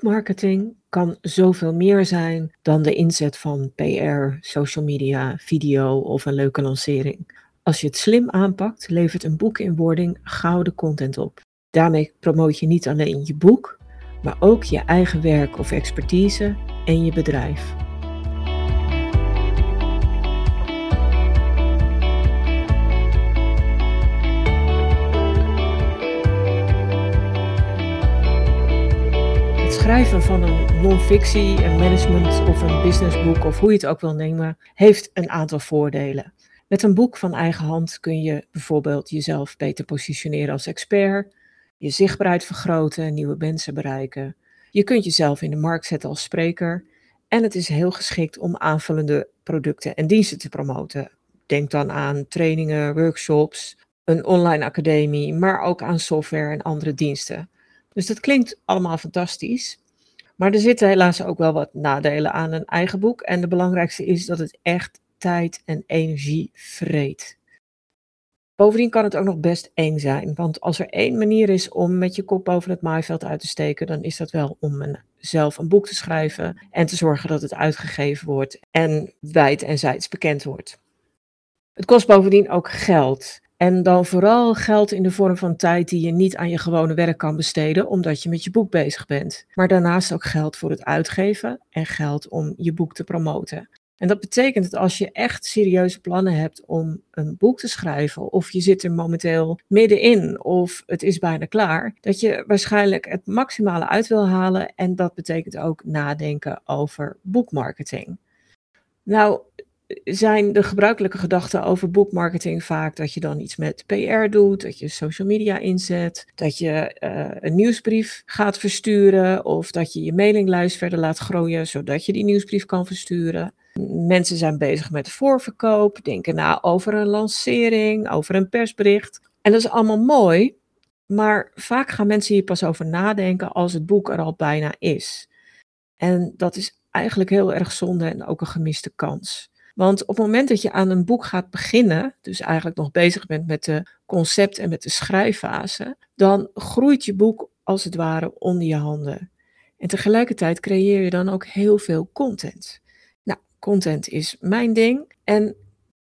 Boekmarketing kan zoveel meer zijn dan de inzet van PR, social media, video of een leuke lancering. Als je het slim aanpakt, levert een boek in wording gouden content op. Daarmee promoot je niet alleen je boek, maar ook je eigen werk of expertise en je bedrijf. Schrijven van een non-fictie, een management of een businessboek of hoe je het ook wil nemen, heeft een aantal voordelen. Met een boek van eigen hand kun je bijvoorbeeld jezelf beter positioneren als expert, je zichtbaarheid vergroten, nieuwe mensen bereiken. Je kunt jezelf in de markt zetten als spreker en het is heel geschikt om aanvullende producten en diensten te promoten. Denk dan aan trainingen, workshops, een online academie, maar ook aan software en andere diensten. Dus dat klinkt allemaal fantastisch. Maar er zitten helaas ook wel wat nadelen aan een eigen boek. En de belangrijkste is dat het echt tijd en energie vreet. Bovendien kan het ook nog best eng zijn, want als er één manier is om met je kop boven het maaiveld uit te steken, dan is dat wel om een, zelf een boek te schrijven en te zorgen dat het uitgegeven wordt en wijd en zijds bekend wordt. Het kost bovendien ook geld. En dan vooral geld in de vorm van tijd die je niet aan je gewone werk kan besteden, omdat je met je boek bezig bent. Maar daarnaast ook geld voor het uitgeven en geld om je boek te promoten. En dat betekent dat als je echt serieuze plannen hebt om een boek te schrijven, of je zit er momenteel middenin, of het is bijna klaar, dat je waarschijnlijk het maximale uit wil halen. En dat betekent ook nadenken over boekmarketing. Nou, zijn de gebruikelijke gedachten over boekmarketing vaak dat je dan iets met PR doet, dat je social media inzet, dat je uh, een nieuwsbrief gaat versturen of dat je je mailinglijst verder laat groeien zodat je die nieuwsbrief kan versturen. Mensen zijn bezig met voorverkoop, denken na over een lancering, over een persbericht. En dat is allemaal mooi, maar vaak gaan mensen hier pas over nadenken als het boek er al bijna is. En dat is eigenlijk heel erg zonde en ook een gemiste kans. Want op het moment dat je aan een boek gaat beginnen, dus eigenlijk nog bezig bent met de concept en met de schrijffase, dan groeit je boek als het ware onder je handen. En tegelijkertijd creëer je dan ook heel veel content. Content is mijn ding. En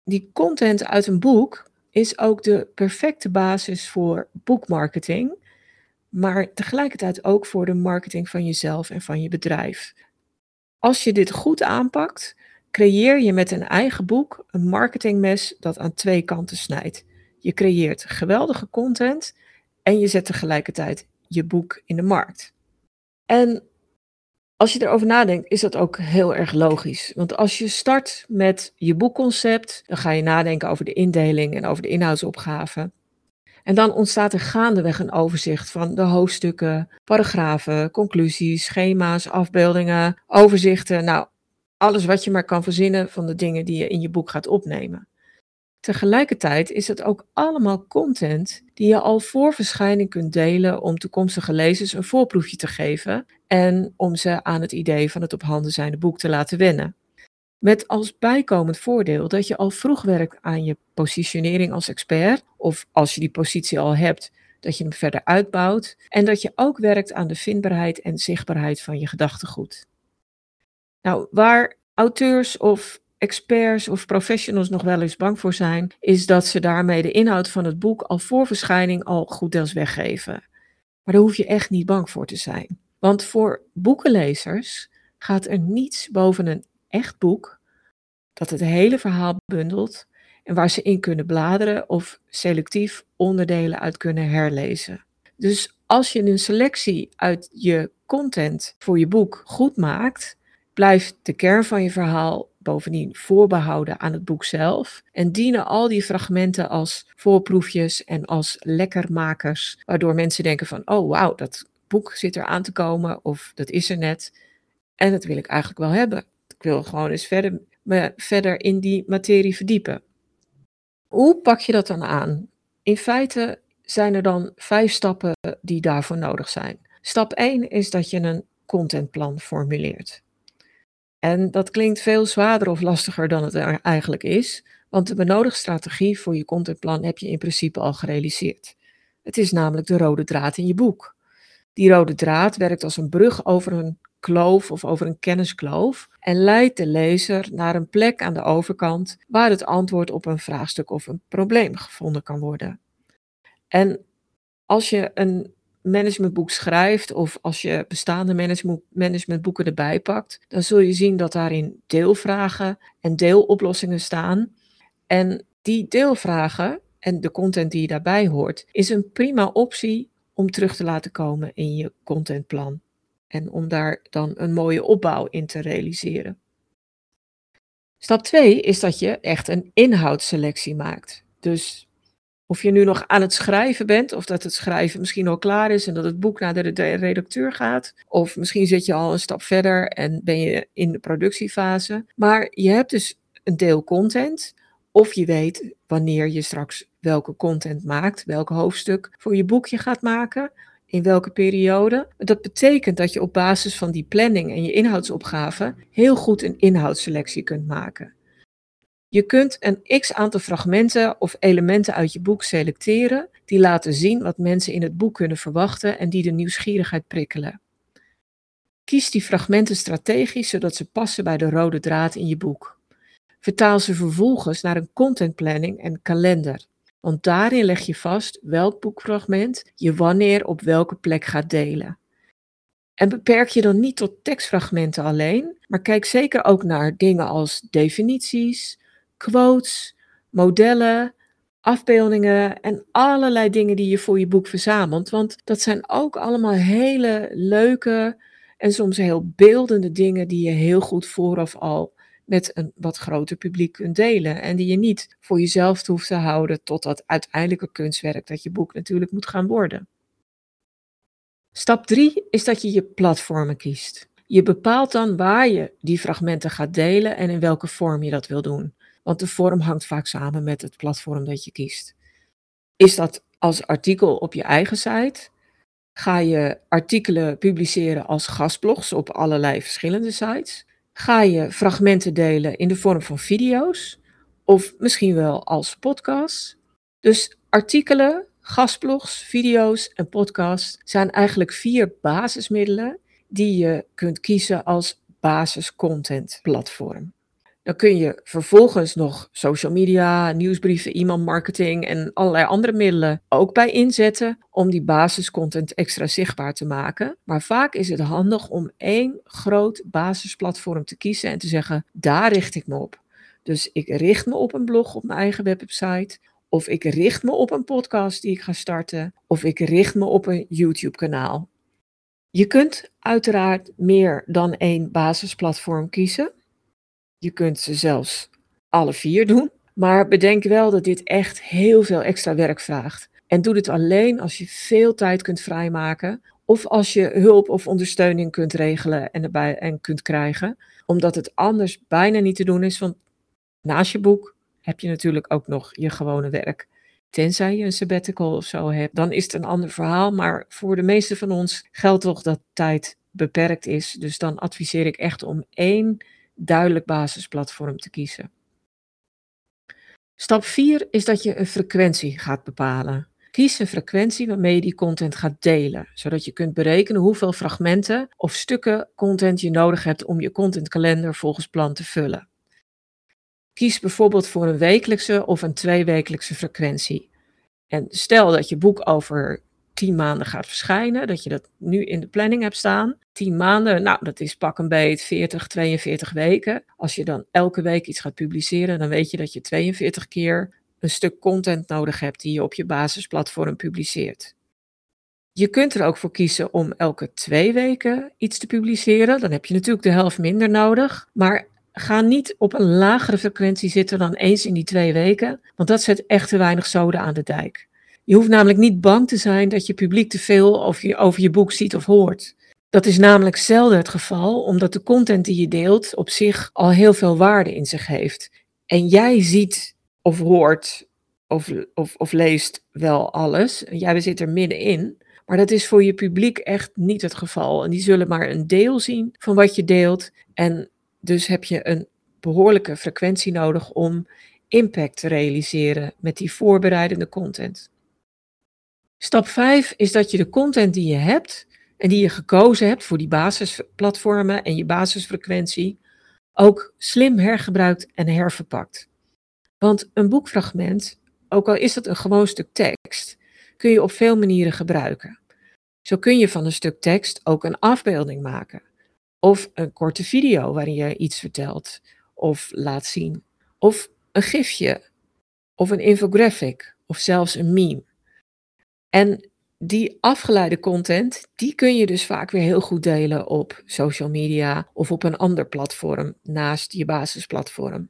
die content uit een boek is ook de perfecte basis voor boekmarketing, maar tegelijkertijd ook voor de marketing van jezelf en van je bedrijf. Als je dit goed aanpakt, creëer je met een eigen boek een marketingmes dat aan twee kanten snijdt. Je creëert geweldige content en je zet tegelijkertijd je boek in de markt. En als je erover nadenkt, is dat ook heel erg logisch. Want als je start met je boekconcept, dan ga je nadenken over de indeling en over de inhoudsopgave. En dan ontstaat er gaandeweg een overzicht van de hoofdstukken, paragrafen, conclusies, schema's, afbeeldingen, overzichten. Nou, alles wat je maar kan verzinnen van de dingen die je in je boek gaat opnemen. Tegelijkertijd is het ook allemaal content die je al voor verschijning kunt delen om toekomstige lezers een voorproefje te geven en om ze aan het idee van het op handen zijnde boek te laten wennen. Met als bijkomend voordeel dat je al vroeg werkt aan je positionering als expert, of als je die positie al hebt, dat je hem verder uitbouwt en dat je ook werkt aan de vindbaarheid en zichtbaarheid van je gedachtegoed. Nou, waar auteurs of experts of professionals nog wel eens bang voor zijn, is dat ze daarmee de inhoud van het boek al voor verschijning al goed deels weggeven. Maar daar hoef je echt niet bang voor te zijn. Want voor boekenlezers gaat er niets boven een echt boek dat het hele verhaal bundelt en waar ze in kunnen bladeren of selectief onderdelen uit kunnen herlezen. Dus als je een selectie uit je content voor je boek goed maakt, blijft de kern van je verhaal bovendien voorbehouden aan het boek zelf en dienen al die fragmenten als voorproefjes en als lekkermakers, waardoor mensen denken van, oh wauw, dat boek zit er aan te komen of dat is er net en dat wil ik eigenlijk wel hebben. Ik wil gewoon eens verder, verder in die materie verdiepen. Hoe pak je dat dan aan? In feite zijn er dan vijf stappen die daarvoor nodig zijn. Stap 1 is dat je een contentplan formuleert. En dat klinkt veel zwaarder of lastiger dan het er eigenlijk is, want de benodigde strategie voor je contentplan heb je in principe al gerealiseerd. Het is namelijk de rode draad in je boek. Die rode draad werkt als een brug over een kloof of over een kenniskloof en leidt de lezer naar een plek aan de overkant waar het antwoord op een vraagstuk of een probleem gevonden kan worden. En als je een managementboek schrijft of als je bestaande managementboeken erbij pakt, dan zul je zien dat daarin deelvragen en deeloplossingen staan. En die deelvragen en de content die daarbij hoort, is een prima optie om terug te laten komen in je contentplan. En om daar dan een mooie opbouw in te realiseren. Stap 2 is dat je echt een inhoudsselectie maakt. Dus of je nu nog aan het schrijven bent, of dat het schrijven misschien al klaar is en dat het boek naar de redacteur gaat. Of misschien zit je al een stap verder en ben je in de productiefase. Maar je hebt dus een deel content. Of je weet wanneer je straks welke content maakt, welk hoofdstuk voor je boekje gaat maken, in welke periode. Dat betekent dat je op basis van die planning en je inhoudsopgave heel goed een inhoudsselectie kunt maken. Je kunt een x aantal fragmenten of elementen uit je boek selecteren die laten zien wat mensen in het boek kunnen verwachten en die de nieuwsgierigheid prikkelen. Kies die fragmenten strategisch zodat ze passen bij de rode draad in je boek. Vertaal ze vervolgens naar een contentplanning en kalender, want daarin leg je vast welk boekfragment je wanneer op welke plek gaat delen. En beperk je dan niet tot tekstfragmenten alleen, maar kijk zeker ook naar dingen als definities, quotes, modellen, afbeeldingen en allerlei dingen die je voor je boek verzamelt. Want dat zijn ook allemaal hele leuke en soms heel beeldende dingen die je heel goed vooraf al met een wat groter publiek kunt delen. En die je niet voor jezelf hoeft te houden tot dat uiteindelijke kunstwerk dat je boek natuurlijk moet gaan worden. Stap 3 is dat je je platformen kiest. Je bepaalt dan waar je die fragmenten gaat delen en in welke vorm je dat wil doen. Want de vorm hangt vaak samen met het platform dat je kiest. Is dat als artikel op je eigen site? Ga je artikelen publiceren als gastblogs op allerlei verschillende sites? Ga je fragmenten delen in de vorm van video's? Of misschien wel als podcast? Dus artikelen, gastblogs, video's en podcasts zijn eigenlijk vier basismiddelen die je kunt kiezen als basiscontentplatform. Dan kun je vervolgens nog social media, nieuwsbrieven, e-mailmarketing en allerlei andere middelen ook bij inzetten om die basiscontent extra zichtbaar te maken. Maar vaak is het handig om één groot basisplatform te kiezen en te zeggen: daar richt ik me op. Dus ik richt me op een blog op mijn eigen website. Of ik richt me op een podcast die ik ga starten. Of ik richt me op een YouTube-kanaal. Je kunt uiteraard meer dan één basisplatform kiezen. Je kunt ze zelfs alle vier doen. Maar bedenk wel dat dit echt heel veel extra werk vraagt. En doe dit alleen als je veel tijd kunt vrijmaken. Of als je hulp of ondersteuning kunt regelen en, erbij, en kunt krijgen. Omdat het anders bijna niet te doen is. Want naast je boek heb je natuurlijk ook nog je gewone werk. Tenzij je een sabbatical of zo hebt, dan is het een ander verhaal. Maar voor de meeste van ons geldt toch dat tijd beperkt is. Dus dan adviseer ik echt om één duidelijk basisplatform te kiezen. Stap 4 is dat je een frequentie gaat bepalen. Kies een frequentie waarmee je die content gaat delen, zodat je kunt berekenen hoeveel fragmenten of stukken content je nodig hebt om je contentkalender volgens plan te vullen. Kies bijvoorbeeld voor een wekelijkse of een tweewekelijkse frequentie. En stel dat je boek over 10 maanden gaat verschijnen, dat je dat nu in de planning hebt staan. 10 maanden, nou dat is pak een beet 40, 42 weken. Als je dan elke week iets gaat publiceren, dan weet je dat je 42 keer een stuk content nodig hebt die je op je basisplatform publiceert. Je kunt er ook voor kiezen om elke twee weken iets te publiceren. Dan heb je natuurlijk de helft minder nodig. Maar ga niet op een lagere frequentie zitten dan eens in die twee weken, want dat zet echt te weinig zoden aan de dijk. Je hoeft namelijk niet bang te zijn dat je publiek te veel over je, over je boek ziet of hoort. Dat is namelijk zelden het geval, omdat de content die je deelt op zich al heel veel waarde in zich heeft. En jij ziet of hoort of, of, leest wel alles. Jij zit er middenin. Maar dat is voor je publiek echt niet het geval. En die zullen maar een deel zien van wat je deelt. En dus heb je een behoorlijke frequentie nodig om impact te realiseren met die voorbereidende content. Stap 5 is dat je de content die je hebt en die je gekozen hebt voor die basisplatformen en je basisfrequentie, ook slim hergebruikt en herverpakt. Want een boekfragment, ook al is het een gewoon stuk tekst, kun je op veel manieren gebruiken. Zo kun je van een stuk tekst ook een afbeelding maken. Of een korte video waarin je iets vertelt of laat zien. Of een gifje. Of een infographic. Of zelfs een meme. En die afgeleide content, die kun je dus vaak weer heel goed delen op social media of op een ander platform naast je basisplatform.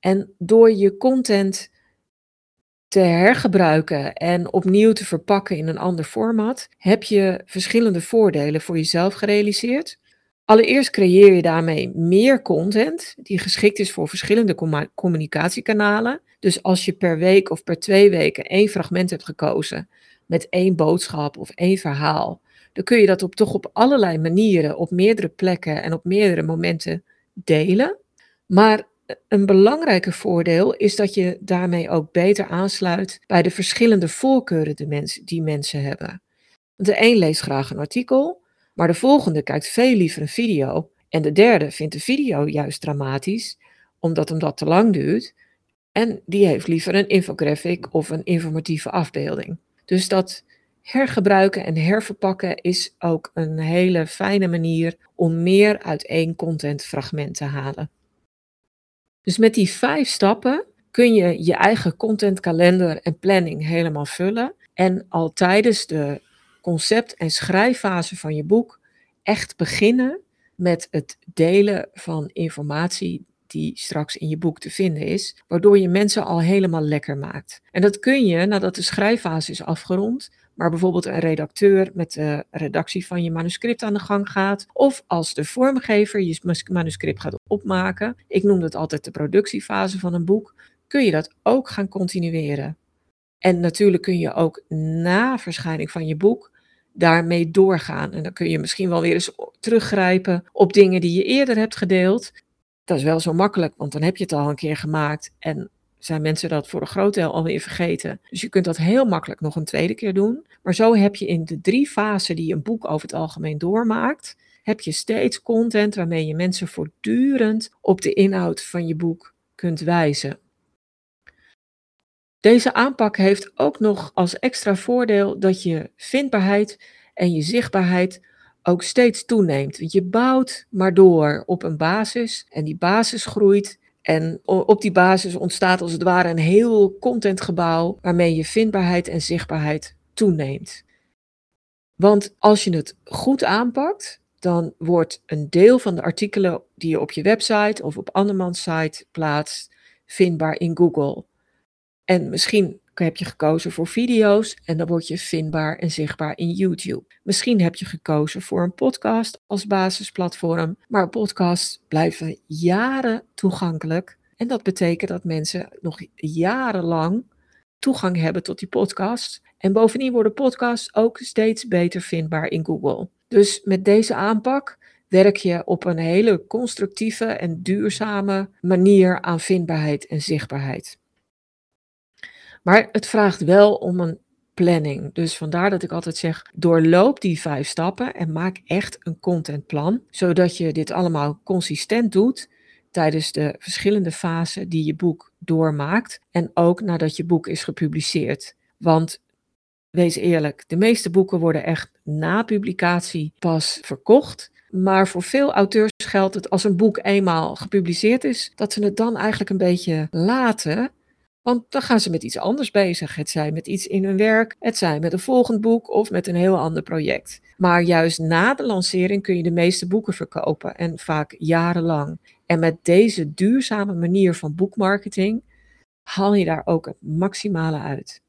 En door je content te hergebruiken en opnieuw te verpakken in een ander format, heb je verschillende voordelen voor jezelf gerealiseerd. Allereerst creëer je daarmee meer content die geschikt is voor verschillende communicatiekanalen. Dus als je per week of per twee weken één fragment hebt gekozen met één boodschap of één verhaal, dan kun je dat op, toch op allerlei manieren, op meerdere plekken en op meerdere momenten delen. Maar een belangrijke voordeel is dat je daarmee ook beter aansluit bij de verschillende voorkeuren die mensen hebben. De een leest graag een artikel, maar de volgende kijkt veel liever een video. En de derde vindt de video juist dramatisch, omdat hem dat te lang duurt. En die heeft liever een infographic of een informatieve afbeelding. Dus dat hergebruiken en herverpakken is ook een hele fijne manier om meer uit één contentfragment te halen. Dus met die vijf stappen kun je je eigen contentkalender en planning helemaal vullen en al tijdens de concept- en schrijffase van je boek echt beginnen met het delen van informatie die straks in je boek te vinden is, waardoor je mensen al helemaal lekker maakt. En dat kun je nadat de schrijffase is afgerond, maar bijvoorbeeld een redacteur met de redactie van je manuscript aan de gang gaat, of als de vormgever je manuscript gaat opmaken, ik noem dat altijd de productiefase van een boek, kun je dat ook gaan continueren. En natuurlijk kun je ook na verschijning van je boek daarmee doorgaan. En dan kun je misschien wel weer eens teruggrijpen op dingen die je eerder hebt gedeeld. Dat is wel zo makkelijk, want dan heb je het al een keer gemaakt en zijn mensen dat voor een groot deel alweer vergeten. Dus je kunt dat heel makkelijk nog een tweede keer doen. Maar zo heb je in de drie fasen die een boek over het algemeen doormaakt, heb je steeds content waarmee je mensen voortdurend op de inhoud van je boek kunt wijzen. Deze aanpak heeft ook nog als extra voordeel dat je vindbaarheid en je zichtbaarheid ook steeds toeneemt. Je bouwt maar door op een basis en die basis groeit. En op die basis ontstaat als het ware een heel contentgebouw waarmee je vindbaarheid en zichtbaarheid toeneemt. Want als je het goed aanpakt, dan wordt een deel van de artikelen die je op je website of op andermans site plaatst, vindbaar in Google. En misschien heb je gekozen voor video's en dan word je vindbaar en zichtbaar in YouTube. Misschien heb je gekozen voor een podcast als basisplatform, maar podcasts blijven jaren toegankelijk. En dat betekent dat mensen nog jarenlang toegang hebben tot die podcast. En bovendien worden podcasts ook steeds beter vindbaar in Google. Dus met deze aanpak werk je op een hele constructieve en duurzame manier aan vindbaarheid en zichtbaarheid. Maar het vraagt wel om een planning. Dus vandaar dat ik altijd zeg: doorloop die vijf stappen en maak echt een contentplan, zodat je dit allemaal consistent doet tijdens de verschillende fasen die je boek doormaakt en ook nadat je boek is gepubliceerd. Want wees eerlijk, de meeste boeken worden echt na publicatie pas verkocht. Maar voor veel auteurs geldt het als een boek eenmaal gepubliceerd is, dat ze het dan eigenlijk een beetje laten want dan gaan ze met iets anders bezig. Het zij met iets in hun werk, het zij met een volgend boek of met een heel ander project. Maar juist na de lancering kun je de meeste boeken verkopen en vaak jarenlang. En met deze duurzame manier van boekmarketing haal je daar ook het maximale uit.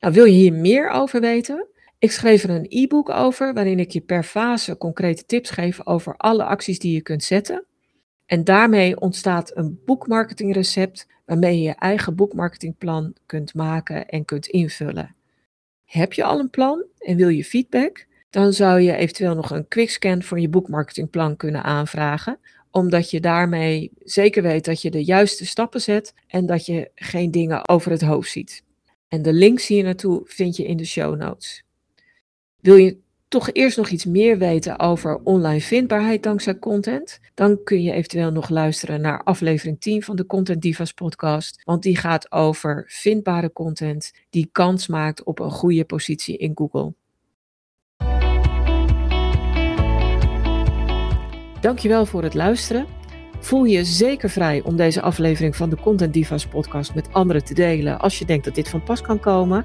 Nou, wil je hier meer over weten? Ik schreef er een e-book over waarin ik je per fase concrete tips geef over alle acties die je kunt zetten. En daarmee ontstaat een boekmarketingrecept waarmee je je eigen boekmarketingplan kunt maken en kunt invullen. Heb je al een plan en wil je feedback? Dan zou je eventueel nog een quickscan voor je boekmarketingplan kunnen aanvragen, omdat je daarmee zeker weet dat je de juiste stappen zet en dat je geen dingen over het hoofd ziet. En de links hier naartoe vind je in de show notes. Wil je toch eerst nog iets meer weten over online vindbaarheid dankzij content, dan kun je eventueel nog luisteren naar aflevering 10 van de Content Divas podcast, want die gaat over vindbare content die kans maakt op een goede positie in Google. Dankjewel voor het luisteren. Voel je zeker vrij om deze aflevering van de Content Divas podcast met anderen te delen als je denkt dat dit van pas kan komen.